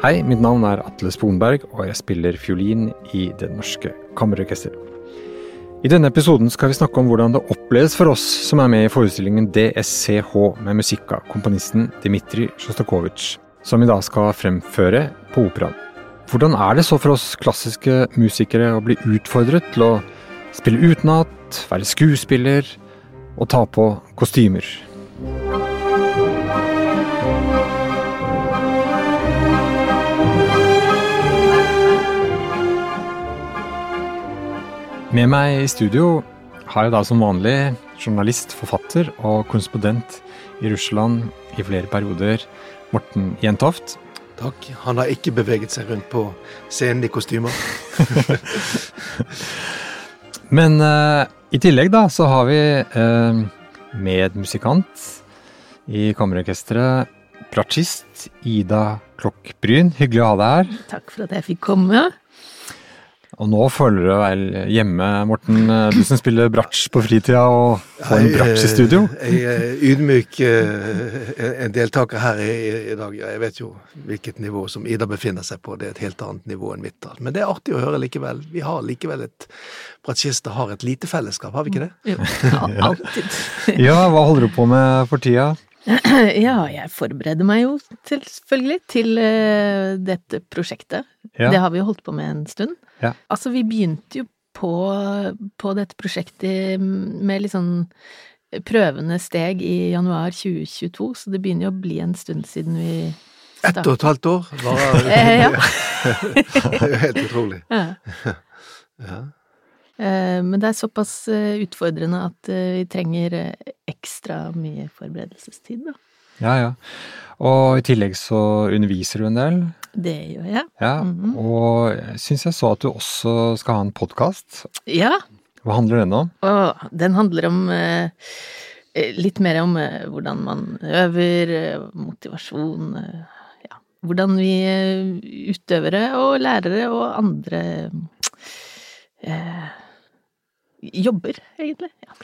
Hei, mitt navn er Atle Sponberg, og jeg spiller fiolin i Det Norske Kammerorkester. I denne episoden skal vi snakke om hvordan det oppleves for oss som er med i forestillingen DSCH med musikk av komponisten Dmitrij Sjostakovitsj, som vi da skal fremføre på operaen. Hvordan er det så for oss klassiske musikere å bli utfordret til å spille utenat, være skuespiller og ta på kostymer? Med meg i studio har jeg da som vanlig journalist, forfatter og korrespondent i Russland i flere perioder, Morten Jentoft. Takk. Han har ikke beveget seg rundt på scenen i kostymer. Men uh, i tillegg da, så har vi uh, medmusikant i Kammerorkesteret, bratsjist Ida Klokkbryn. Hyggelig å ha deg her. Takk for at jeg fikk komme. Og nå føler du deg vel hjemme, Morten, du som spiller bratsj på fritida og får en bratsj i studio? Jeg er ydmyk en deltaker her i, i, dag. Jeg vet jo hvilket nivå som Ida befinner seg på, det er et helt annet nivå enn mitt. Men det er artig å høre likevel. Vi har likevel et Bratsjister har et lite fellesskap, har vi ikke det? Jo, ja, alltid. ja, hva holder du på med for tida? Ja, jeg forbereder meg jo selvfølgelig til uh, dette prosjektet. Ja. Det har vi jo holdt på med en stund. Ja. Altså, vi begynte jo på, på, dette prosjektet med litt sånn prøvende steg i januar 2022, så det begynner jo å bli en stund siden vi startet. Ett og et halvt år? Bare, eh, ja. det er jo helt utrolig. Ja. ja. Men det er såpass utfordrende at vi trenger ekstra mye forberedelsestid, da. Ja, ja. Og i tillegg så underviser du en del? Det gjør jeg. Ja, mm -hmm. Og syns jeg så at du også skal ha en podkast. Ja. Hva handler den om? Å, den handler om eh, litt mer om eh, hvordan man øver, eh, motivasjon Ja, hvordan vi utøvere og lærere og andre eh, jobber, egentlig. Ja.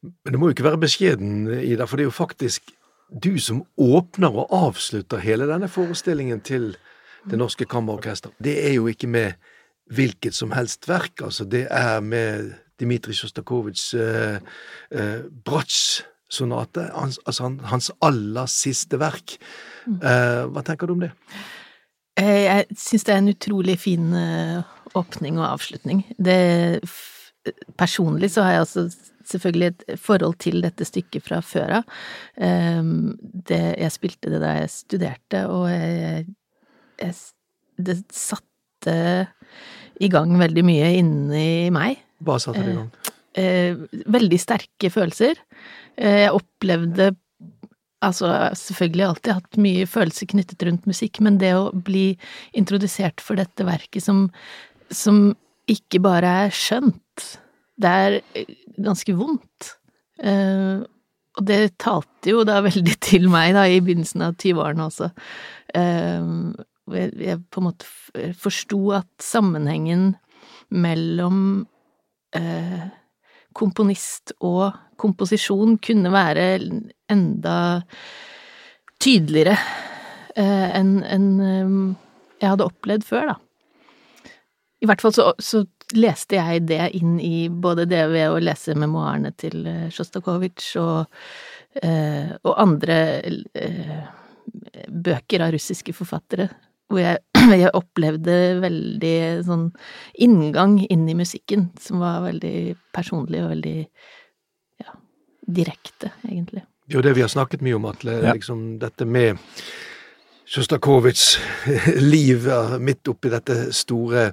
Men det må jo ikke være beskjeden, Ida, for det er jo faktisk du som åpner og avslutter hele denne forestillingen til Det Norske Kammerorkester. Det er jo ikke med hvilket som helst verk, altså. Det er med Dmitrij Sjostakovitsjs eh, eh, Bratsj-sonate, hans, altså hans aller siste verk. Eh, hva tenker du om det? Jeg syns det er en utrolig fin åpning og avslutning. Det Personlig så har jeg også selvfølgelig et forhold til dette stykket fra før av. Jeg spilte det da jeg studerte, og jeg, jeg, det satte i gang veldig mye inni meg. Hva satte det i gang? Veldig sterke følelser. Jeg opplevde Altså, selvfølgelig alltid hatt mye følelser knyttet rundt musikk, men det å bli introdusert for dette verket som, som ikke bare er skjønt, det er ganske vondt. Uh, og det talte jo da veldig til meg da, i begynnelsen av 20-årene også. Uh, jeg, jeg, på en måte forsto at sammenhengen mellom uh, komponist og komposisjon kunne være enda tydeligere enn en, jeg hadde opplevd før, da. I hvert fall så, så leste jeg det inn i både det ved å lese memoarene til Sjostakovitsj og, eh, og andre eh, bøker av russiske forfattere, hvor jeg, jeg, opplevde veldig sånn inngang inn i musikken som var veldig personlig og veldig ja, direkte, egentlig. Det er jo det vi har snakket mye om, Atle. Ja. Liksom dette med Sjostakovitsjs liv midt oppi dette store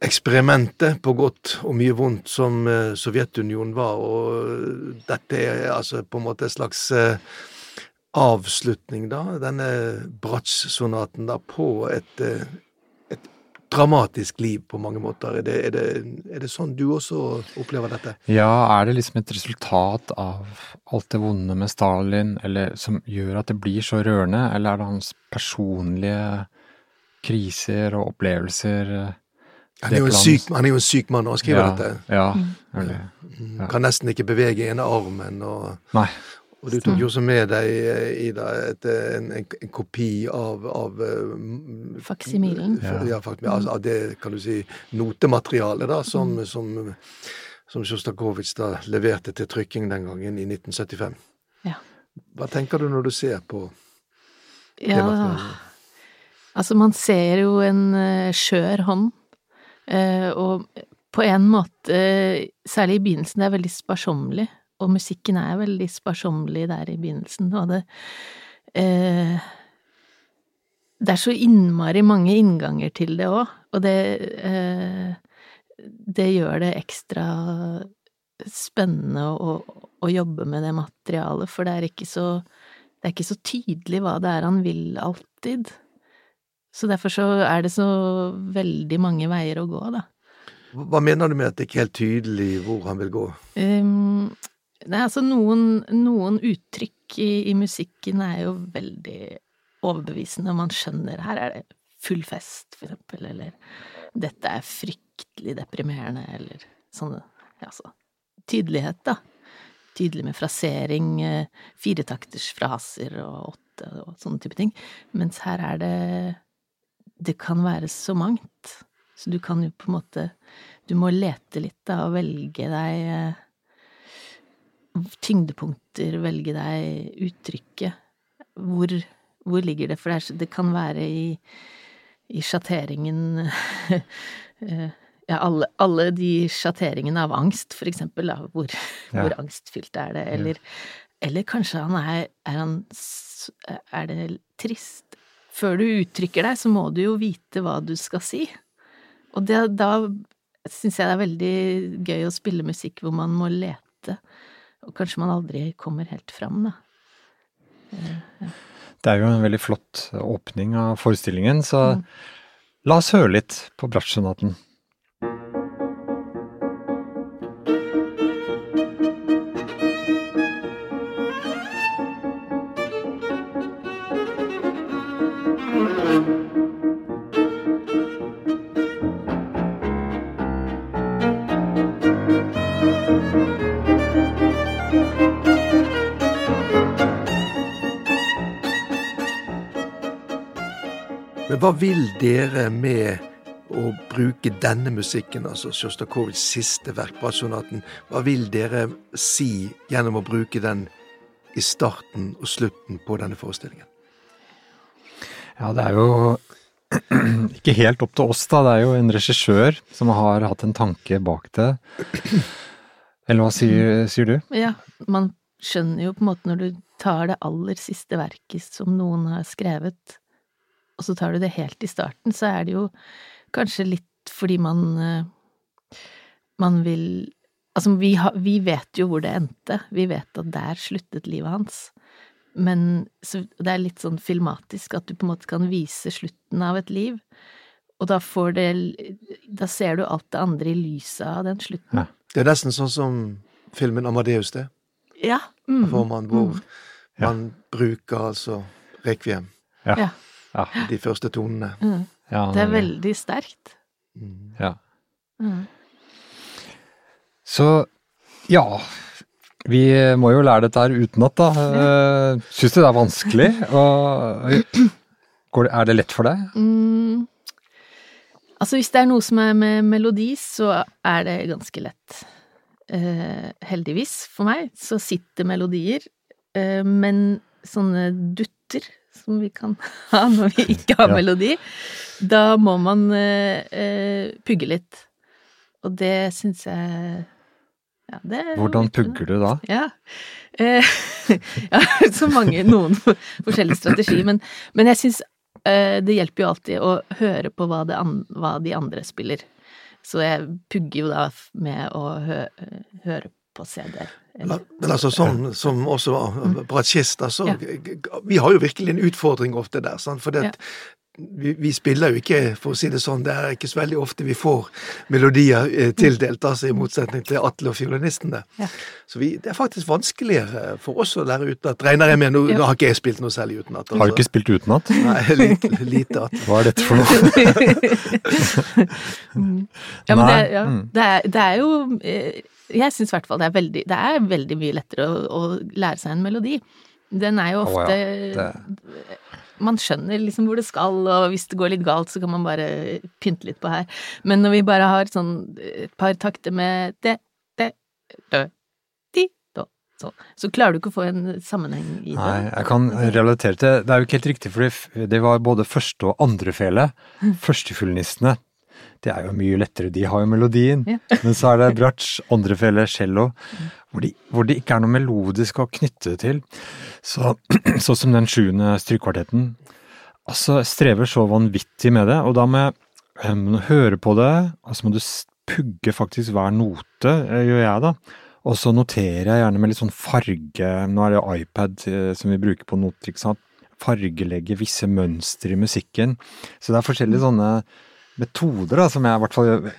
eksperimentet på godt og mye vondt som uh, Sovjetunionen var, og dette er altså på en måte en slags uh, avslutning, da, denne Bratsj-sonaten, da, på et, et, dramatisk liv på mange måter. Er det, er, det, er det, sånn du også opplever dette? Ja, er det liksom et resultat av alt det vonde med Stalin, eller som gjør at det blir så rørende, eller er det hans personlige kriser og opplevelser? Han er, syk, han er, jo en syk, mann når han skriver ja, dette. Ja, mm. ja. Kan nesten ikke bevege ene armen. Og, Nei. Og du tok jo også med deg, Ida, et, en, en, en, kopi av, av Faksimilen. Ja, ja altså, av det, kan du si, notematerialet da, som, mm. som, som Sjostakovitsj da leverte til trykking den gangen i 1975. Ja. Hva tenker du når du ser på det ja, materialet? Altså, man ser jo en uh, skjør hånd, og på en måte, særlig i begynnelsen, det er veldig sparsommelig og musikken er veldig sparsommelig der i begynnelsen, og det eh, Det er så innmari mange innganger til det òg, og det eh, Det gjør det ekstra spennende å, å, jobbe med det materialet, for det er ikke så det er ikke så tydelig hva det er han vil alltid. Så derfor så er det så veldig mange veier å gå, da. Hva mener du med at det ikke er helt tydelig hvor han vil gå? Um, er altså noen, noen uttrykk i, i, musikken er jo veldig overbevisende, man skjønner her er det full fest, for eksempel, eller dette er fryktelig deprimerende, eller sånne altså tydelighet, da. Tydelig med frasering, eh, firetakters fraser og åtte og sånne type ting. Mens her er det Det kan være så mangt. Så du kan jo på en måte Du må lete litt, da, og velge deg eh, tyngdepunkter, velge deg uttrykket. Hvor, hvor ligger det? For det, er, det kan være i, i sjatteringen eh, Ja, alle, alle, de sjatteringene av angst, for eksempel, da. Hvor, ja. hvor angstfylt er det? Eller, ja. eller kanskje han er, er han Er det trist? Før du uttrykker deg, så må du jo vite hva du skal si. Og det, da syns jeg det er veldig gøy å spille musikk hvor man må lete og kanskje man aldri kommer helt fram, da. Ja. Det er jo en veldig flott åpning av forestillingen, så mm. la oss høre litt på bratsjsonaten. Hva vil dere med å bruke denne musikken, altså Sjostakovitsjs siste verk, Brassonaten? hva vil dere si gjennom å bruke den i starten og slutten på denne forestillingen? Ja, det er jo ikke helt opp til oss, da. Det er jo en regissør som har hatt en tanke bak det. Eller hva sier, sier, du? Ja, man skjønner jo på en måte når du tar det aller siste verket som noen har skrevet, og så tar du det helt i starten, så er det jo kanskje litt fordi man eh, man vil Altså, vi, ha, vi vet jo hvor det endte, vi vet at der sluttet livet hans. Men det er litt sånn filmatisk at du på en måte kan vise slutten av et liv. Og da får det Da ser du alt det andre i lyset av den slutten. Ja. Det er nesten sånn som filmen Amadeus, det. Ja. Mm. Hvor man, hvor mm. man bruker altså rekviem. Ja. ja ja. de første tonene. Mm. Ja, det er veldig sterkt. Mm. Ja. Mm. Så ja Vi må jo lære dette her utenat, da. Ja. Eh, syns du det er vanskelig? Og, er det lett for deg? Mm. Altså, hvis det er noe som er med melodi, så er det ganske lett. Eh, heldigvis for meg så sitter melodier, eh, men sånne dutter som vi kan ha når vi ikke har ja. melodi, da må man eh, eh, pugge litt. Og det syns jeg ja, det Hvordan pugger du da? Ja. Eh, ja, så mange, noen forskjellige strategier. Men, men jeg syns eh, det hjelper jo alltid å høre på hva, an, hva, de andre spiller. Så jeg pugger jo da med å hø, høre på CD-er. Men altså sånn som også bratsjister, så ja. Vi har jo virkelig en utfordring ofte der, sant? for det, vi, vi, spiller jo ikke, for å si det sånn, det er ikke så veldig ofte vi får melodier eh, tildelt, altså i motsetning til Atle og fiolinistene. Ja. Så vi, det er faktisk vanskeligere for oss å lære utenat. Regner jeg med, nå, ja. nå har ikke jeg spilt noe særlig utenat. Altså. Har du ikke spilt utenat? Nei, lite, lite at. Hva er dette for noe? mm. Ja, men det, ja, mm. det, er, det er jo eh, Jeg syns i hvert fall det er veldig, det er veldig mye lettere å, å lære seg en melodi. Den er jo ofte oh, ja. Man skjønner liksom hvor det skal, og hvis det går litt galt, så kan man bare pynte litt på her. Men når vi bare har sånn et par takter med det, det, dø, di, do, så, så klarer du ikke å få en sammenheng i det. Nei, jeg kan relatere til Det er jo ikke helt riktig, for det var både første og andre fele. Førstefiolinistene det er jo mye lettere, de har jo melodien. Ja. Men så er det bratsj, andrefele, cello, hvor, de, hvor det ikke er noe melodisk å knytte til. Så, sånn som den sjuende strykekvartetten. Altså, strever så vanvittig med det, og da må jeg høre på det, og så må du pugge faktisk hver note, eh, gjør jeg da. Og så noterer jeg gjerne med litt sånn farge, nå er det iPad eh, som vi bruker på noter, ikke sant. Fargelegge visse mønstre i musikken. Så det er forskjellige sånne metoder da, som jeg i hvert fall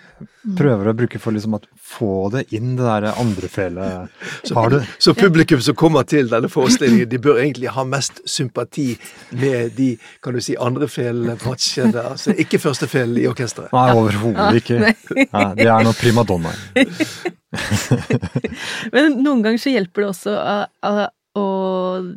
prøver å bruke for liksom å få det inn, det der andre felet. Så, så, publikum som kommer til denne forestillingen, de bør egentlig ha mest sympati med de kan du si, andre felene patchene, altså ikke første felen i orkesteret? Nei, overhodet ikke. Ja, det er noe primadonnaer. Men noen ganger så hjelper det også å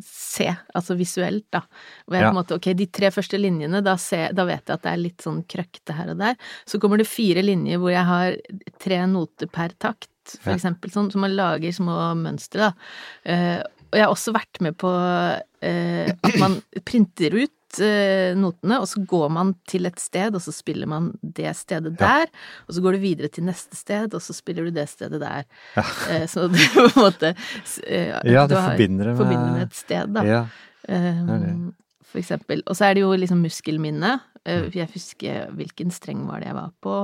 se, altså visuelt, da. Hvor jeg ja. på en måte, ok, de tre første linjene, da, se, da, vet jeg at det er litt sånn krøkte her og der. Så kommer det fire linjer hvor jeg har tre noter per takt, for ja. eksempel, sånn, så man lager små mønstre, da. Uh, og jeg har også vært med på uh, at man printer ut uh, notene, og så går man til et sted, og så spiller man det stedet der. Ja. Og så går du videre til neste sted, og så spiller du det stedet der. Ja. Uh, så du på en måte uh, Ja, du, du forbinder, det med... forbinder med et sted, da. Ja. Um, for eksempel. Og så er det jo liksom muskelminne. Mm. Jeg husker hvilken streng var det jeg var på.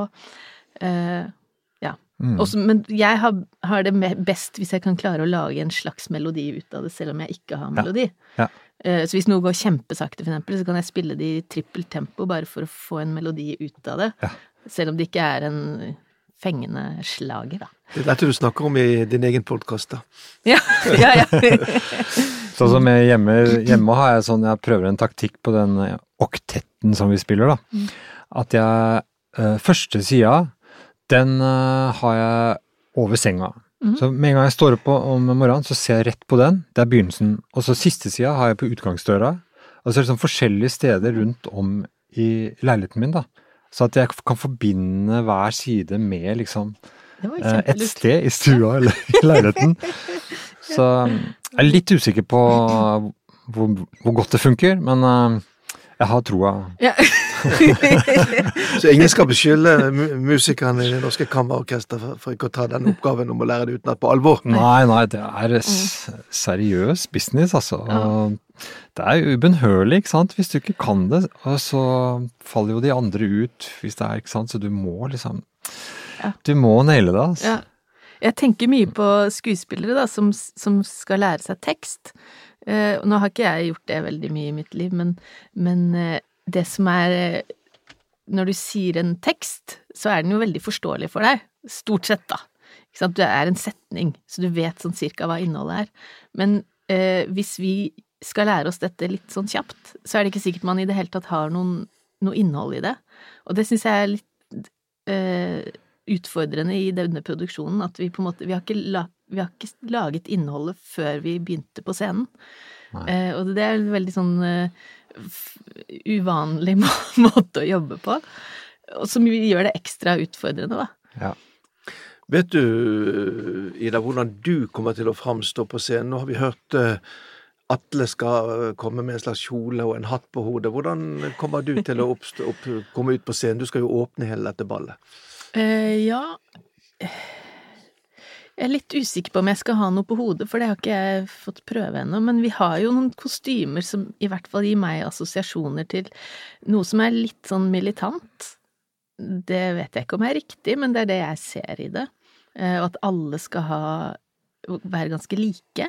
ja. Mm. Også, men jeg har, har, det best hvis jeg kan klare å lage en slags melodi ut av det, selv om jeg ikke har melodi. Ja. Ja. Eh, så hvis noe går kjempesakte, for eksempel, så kan jeg spille det i trippelt tempo bare for å få en melodi ut av det. Ja. Selv om det ikke er en fengende slager, da. Det er dette du snakker om i din egen podkast, da. Ja, ja, ja. sånn som hjemme, hjemme har jeg sånn, jeg prøver en taktikk på den oktetten som vi spiller, da. Mm. At jeg eh, Første sida, den eh, har jeg over senga. Mm. Så med en gang jeg står opp om morgenen, så ser jeg rett på den. Det er begynnelsen. Og så siste sida har jeg på utgangsdøra. Og så er det sånn forskjellige steder rundt om i leiligheten min, da. Så at jeg kan forbinde hver side med liksom eh, et sted i stua eller i leiligheten. Så jeg er litt usikker på hvor, hvor godt det funker, men eh, jeg har troa. Ja. så ingen skal beskylde musikerne i Det Norske Kammerorkester for, ikke å ta den oppgaven om å lære det utenat på alvor? Nei, nei, det er seriøs business, altså. Ja. Det er ubønnhørlig, ikke sant. Hvis du ikke kan det, så faller jo de andre ut. Hvis det er, ikke sant. Så du må liksom ja. Du må naile det, altså. Ja. Jeg tenker mye på skuespillere da, som, som skal lære seg tekst. Uh, nå har ikke jeg gjort det veldig mye i mitt liv, men, men uh, det som er uh, Når du sier en tekst, så er den jo veldig forståelig for deg. Stort sett, da. Ikke sant? Det er en setning, så du vet sånn cirka hva innholdet er. Men hvis vi skal lære oss dette litt sånn kjapt, så er det ikke sikkert man i det hele tatt har noen, noe innhold i det. Og det syns jeg er litt utfordrende i denne produksjonen, at vi på en måte Vi har ikke, la, vi har ikke laget innholdet før vi begynte på scenen. Eh, og det er veldig sånn uh, uvanlig må måte å jobbe på, og som gjør det ekstra utfordrende, da. Ja. Vet du, Ida, hvordan du kommer til å framstå på scenen? Nå har vi hørt uh, Atle skal komme med en slags kjole og en hatt på hodet. Hvordan kommer du til å opp, komme ut på scenen? Du skal jo åpne hele dette ballet. Uh, ja Jeg er litt usikker på om jeg skal ha noe på hodet, for det har ikke jeg fått prøve ennå. Men vi har jo noen kostymer som i hvert fall gir meg assosiasjoner til noe som er litt sånn militant. Det vet jeg ikke om er riktig, men det er det jeg ser i det. Uh, og at alle skal ha være ganske like.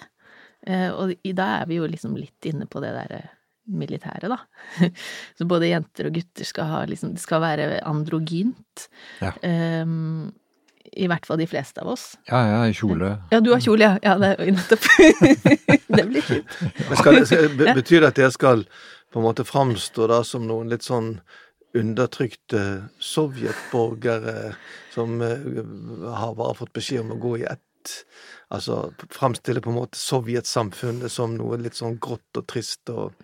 Uh, og da er vi jo liksom litt inne på det derre militæret, da. Så både jenter og gutter skal ha liksom Det skal være androgynt. Ja. Um, I hvert fall de fleste av oss. Ja, ja, i kjole. Ja, du har kjole, ja. Ja, det nettopp. det blir fint. Skal skal, betyr det at dere skal på en måte framstå da som noen litt sånn undertrykte sovjetborgere som eh, har bare fått beskjed om å gå i ett? Altså framstille på en måte sovjetsamfunnet som noe litt sånn grått og trist og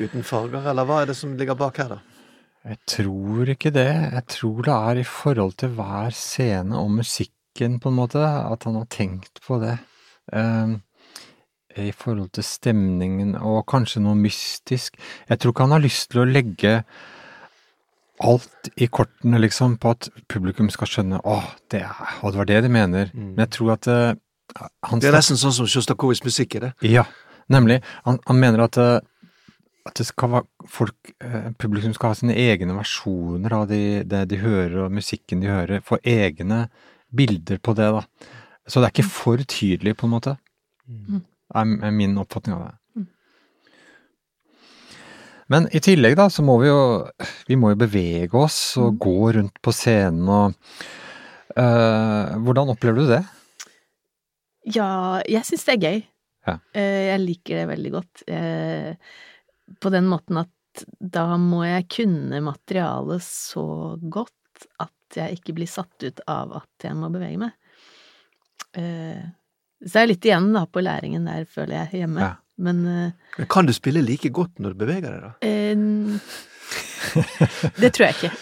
uten farger, eller hva er det som ligger bak her, da? Jeg tror ikke det. Jeg tror det er i forhold til hver scene og musikken, på en måte, at han har tenkt på det. Ehm, I forhold til stemningen og kanskje noe mystisk. Jeg tror ikke han har lyst til å legge alt i kortene, liksom, på at publikum skal skjønne å, det, er, det var det de mener. Men jeg tror at uh, han Det er nesten sånn som Sjostakovitsj musikk er det. ja, nemlig. Han, han mener at, eh, at det skal være folk, eh, publikum skal ha sine egne versjoner av de, det de hører og musikken de hører, få egne bilder på det, da. Så det er ikke for tydelig, på en måte. Er, er min oppfatning av det. Men i tillegg, da, så må vi jo Vi må jo bevege oss og gå rundt på scenen og uh, Hvordan opplever du det? Ja, jeg syns det er gøy. Ja. Uh, Jeg liker det veldig godt. Eh, På den måten at da må jeg kunne materialet så godt at jeg ikke blir satt ut av at jeg må bevege meg. Eh, Så det er litt igjen da på læringen der, føler jeg, hjemme. Ja. Men eh, Men kan du spille like godt når du beveger deg, da? eh, Det tror jeg ikke.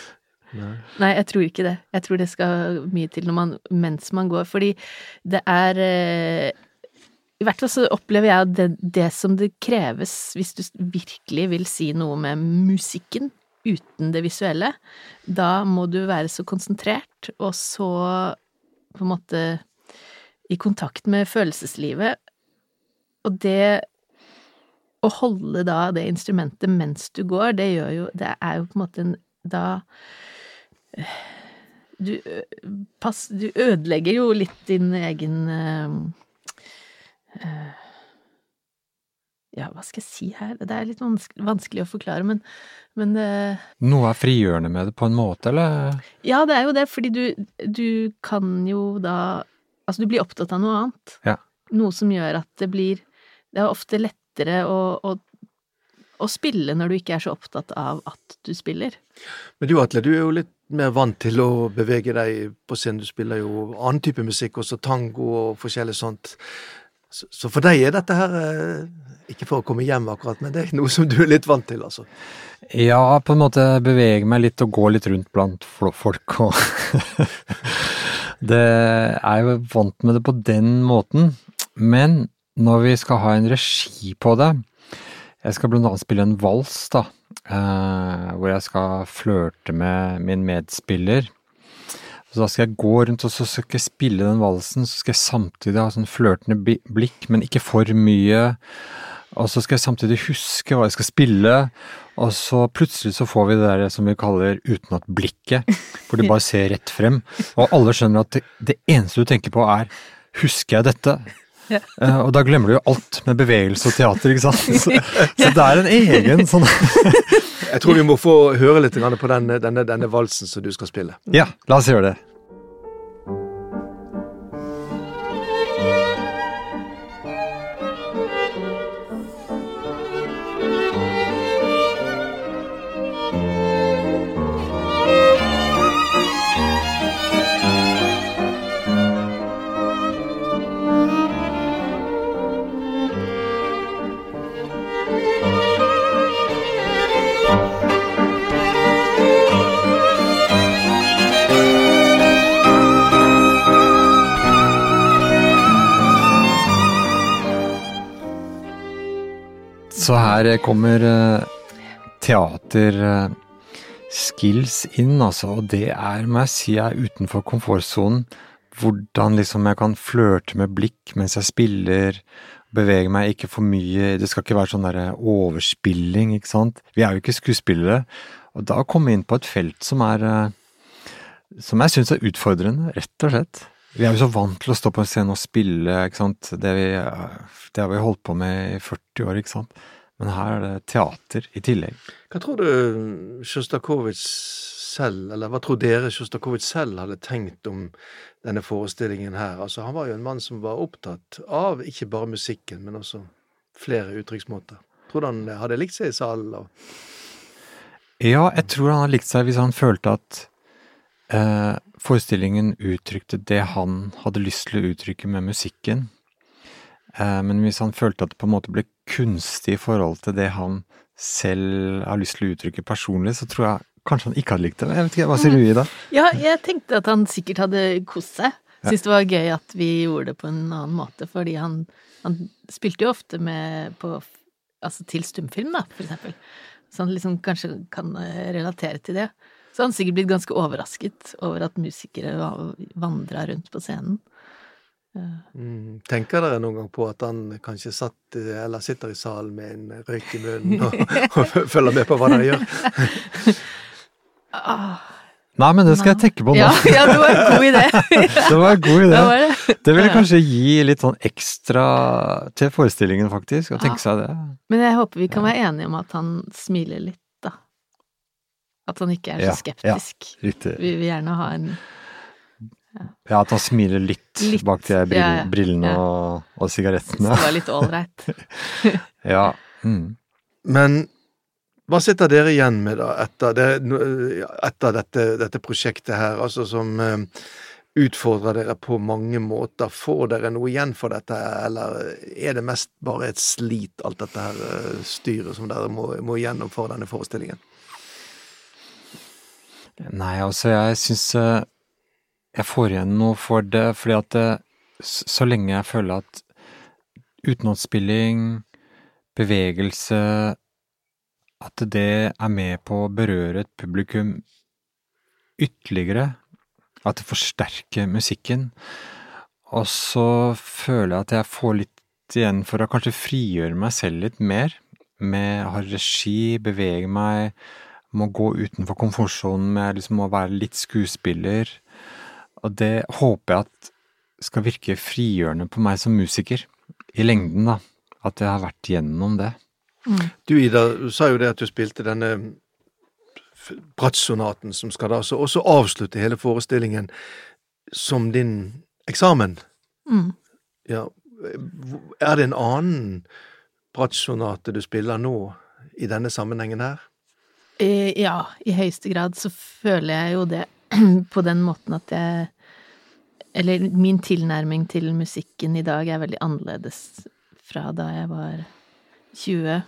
Nei. Nei, jeg tror ikke det. Jeg tror det skal mye til når man, mens man går, fordi det er eh, I hvert fall så opplever jeg det, det som det kreves hvis du virkelig vil si noe med musikken uten det visuelle, da må du være så konsentrert og så på en måte i kontakt med følelseslivet, og det å holde da det instrumentet mens du går, det gjør jo Det er jo på en måte en Da du, pass, du ødelegger jo litt din egen eh, eh, Ja, hva skal jeg si her? Det er litt vanskelig, vanskelig å forklare, men, men uh, Noe er frigjørende med det på en måte, eller? Ja, det er jo det, fordi du, du kan jo da Altså, du blir opptatt av noe annet. Ja. Noe som gjør at det blir Det er ofte lettere å, å, å spille når du ikke er så opptatt av at du spiller. Men du Atle, du er jo litt mer vant til å bevege deg på scenen. Du spiller jo annen type musikk, også tango og forskjellig sånt. Så, så for deg er dette her eh, Ikke for å komme hjem akkurat, men det er noe som du er litt vant til, altså. Ja, på en måte bevege meg litt og gå litt rundt blant folk og Det er jo vant med det på den måten, men når vi skal ha en regi på det Jeg skal blant annet spille en vals, da, eh, hvor jeg skal flørte med min medspiller. Så da skal jeg gå rundt og så skal jeg spille den valsen, så skal jeg samtidig ha sånn flørtende blikk, men ikke for mye. Og så skal jeg samtidig huske hva jeg skal spille, og så plutselig så får vi det der som vi kaller utenat-blikket, hvor du bare ser rett frem, og alle skjønner at det, det eneste du tenker på er husker jeg dette? Ja. Uh, og da glemmer du jo alt med bevegelse og teater, ikke sant? Så, så det er en egen sånn Jeg tror vi må få høre litt på denne, denne, denne valsen som du skal spille. Ja, la oss gjøre det. Så her kommer teaterskills inn, altså, og det er, må jeg si, er utenfor komfortsonen. Hvordan liksom jeg kan flørte med blikk mens jeg spiller, bevege meg ikke for mye, det skal ikke være sånn derre overspilling, ikke sant. Vi er jo ikke skuespillere, og da komme inn på et felt som er eh, som jeg syns er utfordrende, rett og slett. Vi er jo så vant til å stå på en scene og spille, ikke sant. Det, vi, det har vi holdt på med i 40 år, ikke sant. Men her er det teater i tillegg. Hva tror du Sjostakovitsj selv, eller hva tror dere Sjostakovitsj selv hadde tenkt om denne forestillingen her? Altså, han var jo en mann som var opptatt av ikke bare musikken, men også flere uttrykksmåter. Tror du han hadde likt seg i salen? Og... Ja, jeg tror han hadde likt seg hvis han følte at eh, forestillingen uttrykte det han hadde lyst til å uttrykke med musikken. Eh, men hvis han følte at det på en måte ble kunstig i forhold til det han selv har lyst til å uttrykke personlig, så tror jeg kanskje han ikke hadde likt det. Jeg vet ikke, Hva sier du, Ida? Ja, jeg tenkte at han sikkert hadde kost seg. Syns det var gøy at vi gjorde det på en annen måte, fordi han, han spilte jo ofte med på Altså til stumfilm, da, for eksempel. Så han liksom kanskje kan eh, relatere til det. Så han sikkert blitt ganske overrasket over at musikere vandra rundt på scenen. Mm. Tenker dere noen gang på at han kanskje satt, eller sitter i salen med en røyk i munnen og, og følger med på hva dere gjør? ah, Nei, men det skal jeg tenke på nå. ja, ja, det var en god idé. det var en god idé. Det det. Det ville kanskje gi litt sånn ekstra til forestillingen, faktisk, å tenke Ja. seg det. Men jeg håper vi kan være enige om at han smiler litt. At han ikke er så Ja, ja. Riktig. Vi vil gjerne ha en Ja, at han smiler litt, Litt, bak de brill, ja, ja. brillene Ja. og, og Det var litt ålreit. Ja. Mm. Men hva sitter dere igjen med, da, etter, det, etter dette, dette prosjektet her, altså som eh, utfordrer dere på mange måter? Får dere noe igjen for dette, eller er det mest bare et slit, alt dette her eh, styret som dere må, må gjennom for denne forestillingen? Nei, altså, jeg syns eh, jeg får igjen noe for det, fordi at det, så lenge jeg føler at utenlandsspilling, bevegelse At det er med på å berøre et publikum ytterligere. At det forsterker musikken. Og så føler jeg at jeg får litt igjen for å kanskje frigjøre meg selv litt mer. Med å ha regi, bevege meg, må gå utenfor komfortsonen med liksom å være litt skuespiller. Og det håper jeg at skal virke frigjørende på meg som musiker. I lengden, da. At jeg har vært gjennom det. Du Ida, du sa jo det at du spilte denne f- som skal da så også avslutte hele forestillingen som din eksamen. Mm. Ja. Er det en annen Bratsjonate du spiller nå i denne sammenhengen her? Ja, i høyeste grad så føler jeg jo det på den måten at jeg Eller min tilnærming til musikken i dag er veldig annerledes fra da jeg var 20.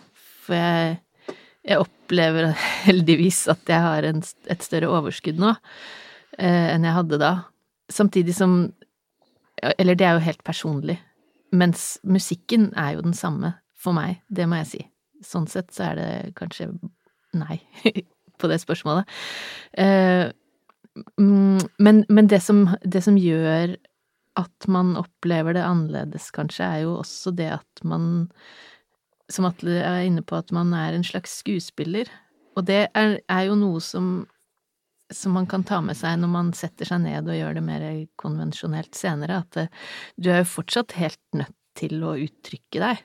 For jeg, jeg opplever heldigvis at jeg har en, et større overskudd nå eh, enn jeg hadde da. Samtidig som Eller det er jo helt personlig. Mens musikken er jo den samme for meg, det må jeg si. Sånn sett så er det kanskje nei på det spørsmålet. Eh, mm, men men det, som, det som gjør at man opplever det annerledes, kanskje, er jo også det at man, som Atle er inne på, at man er en slags skuespiller. Og det er, er jo noe som, som man kan ta med seg når man setter seg ned og gjør det mer konvensjonelt senere, at det, du er jo fortsatt helt nødt til å uttrykke deg.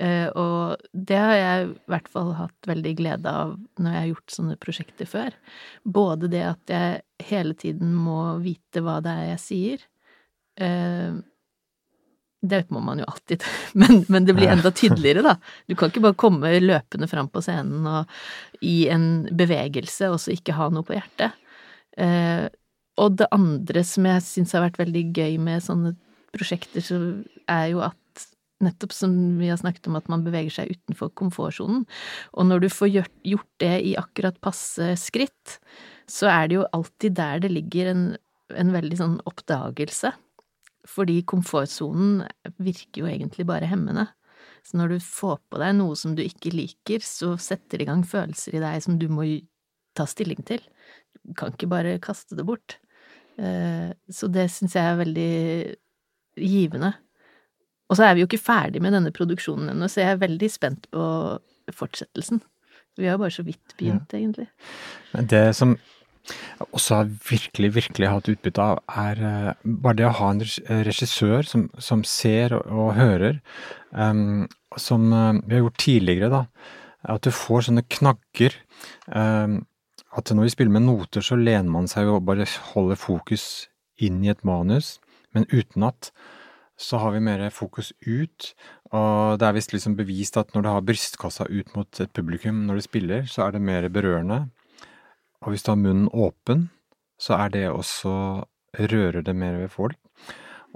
Eh, og det har jeg i hvert fall hatt veldig glede av når jeg har gjort sånne prosjekter før. Både det at jeg hele tiden må vite hva det er jeg sier. Eh, det må man jo alltid, men, men det blir enda tydeligere, da. Du kan ikke bare komme løpende fram på scenen og i en bevegelse og så ikke ha noe på hjertet. Eh, og det andre som jeg syns har vært veldig gøy med sånne prosjekter, så er jo at nettopp som vi har snakket om, at man beveger seg utenfor komfortsonen. Og når du får gjort, det i akkurat passe skritt, så er det jo alltid der det ligger en, en veldig sånn oppdagelse. Fordi komfortsonen virker jo egentlig bare hemmende. Så når du får på deg noe som du ikke liker, så setter det i gang følelser i deg som du må ta stilling til. Du kan ikke bare kaste det bort. Eh, Så det syns jeg er veldig givende. Og så er vi jo ikke ferdig med denne produksjonen ennå, så jeg er veldig spent på fortsettelsen. Vi har jo bare så vidt begynt, egentlig. Men det som jeg også har virkelig, virkelig hatt utbytte av, er uh, bare det å ha en regissør som, som ser og, og hører, um, som uh, vi har gjort tidligere, da. At du får sånne knagger. Um, at når vi spiller med noter, så lener man seg og bare holder fokus inn i et manus, men uten at så har vi mer fokus ut. Og det er visst liksom bevist at når du har brystkassa ut mot et publikum når du spiller, så er det mer berørende. Og hvis du har munnen åpen, så er det også rører det mer ved folk.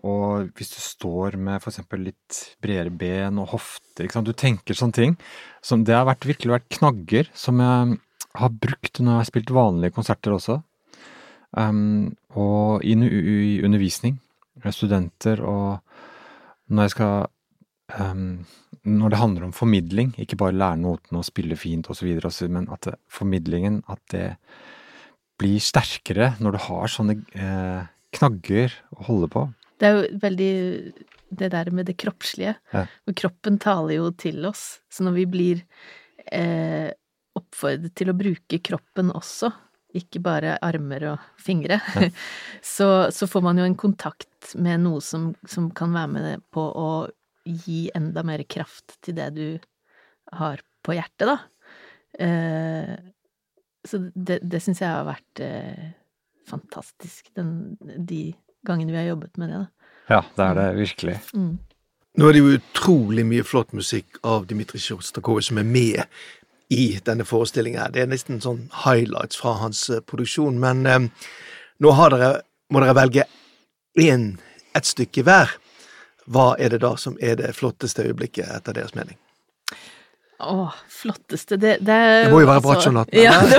Og hvis du står med eksempel litt bredere ben og hofter, du tenker sånne ting. Som det har vært, virkelig vært knagger som jeg har brukt når jeg har spilt vanlige konserter også. Um, og i, i undervisning studenter og når jeg skal um, Når det handler om formidling, ikke bare lære notene og spille fint osv., men at det, formidlingen at det blir sterkere når du har sånne eh, knagger å holde på. Det er jo veldig det der med det kroppslige. Ja. For kroppen taler jo til oss. Så når vi blir eh, oppfordret til å bruke kroppen også, ikke bare armer og fingre, ja. så, så, får man jo en kontakt med noe som, som, kan være med på å gi enda mer kraft til det du har på hjertet, da. Eh, så det, det syns jeg har vært eh, fantastisk, den, de gangene vi har jobbet med det, da. Ja, det er det virkelig. Mm. Nå er det jo utrolig mye flott musikk av Dmitrij Sjostakovitsj som er med i denne forestillingen. Det er nesten sånn highlights fra hans uh, produksjon. Men eh, nå dere, må dere velge én, ett stykke hver. Hva er det da som er det flotteste øyeblikket, etter deres mening? Å, flotteste Det, det, det må jo være altså, Bratsjonatten. Ja, det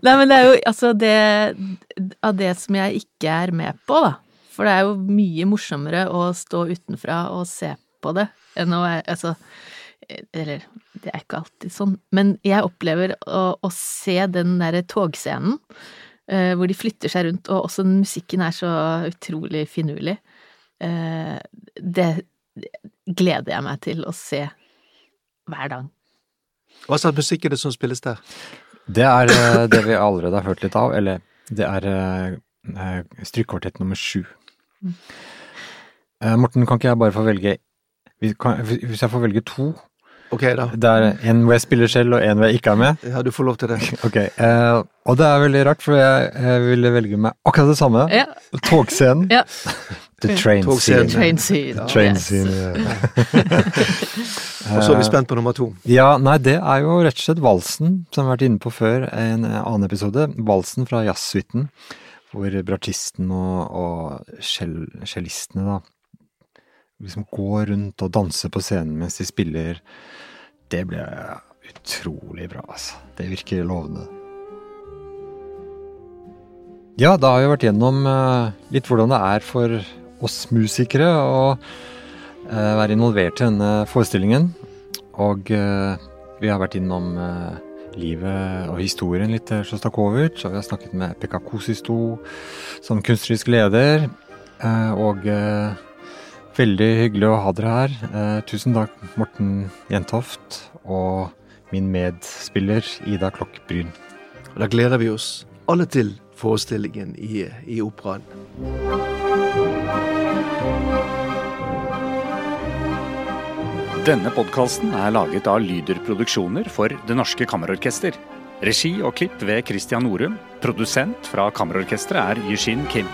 Nei, men det er jo altså det Av det som jeg ikke er med på, da. For det er jo mye morsommere å stå utenfra og se på det enn å Altså eller det er ikke alltid sånn, men jeg opplever å, å se den derre togscenen eh, hvor de flytter seg rundt, og også musikken er så utrolig finurlig. Eh, det gleder jeg meg til å se hver dag. Hva slags musikk er det som spilles der? Det er uh, det vi allerede har hørt litt av, eller det er uh, nummer sju. Mm. Morten, kan ikke jeg bare få velge Hvis jeg får velge to, Ok, da. Det er en hvor jeg spiller selv, og en hvor jeg ikke er med. Ja, du får lov til det. Ok, uh, Og det er veldig rart, for jeg, jeg ville velge meg akkurat det samme. Ja. Togscenen. Ja. The train scene. Train scene. Train scene ja. og så er vi spent på nummer to. Ja, nei, det er jo rett og slett valsen, som vi har vært inne på før i en annen episode. Valsen fra jazzsuiten, hvor bratisten og, og cellistene da liksom gå rundt og danse på scenen mens de spiller, det ble utrolig bra, altså. Det virker lovende. Ja, da har vi vært gjennom uh, litt hvordan det er for oss musikere å uh, være involvert i denne forestillingen. Og uh, vi har vært innom livet og historien litt til Sjostakovitsj, og vi har snakket med Pekka Kosisto som kunstnerisk leder. og Veldig hyggelig å ha dere her. Eh, tusen takk, Morten Jentoft og min medspiller Ida Klokk Bryn. Da gleder vi oss alle til forestillingen i, i operaen. Denne podkasten er laget av Lyder Produksjoner for Det Norske Kammerorkester. Regi og klipp ved Christian Norum. Produsent fra Kammerorkesteret er Yushin Kim.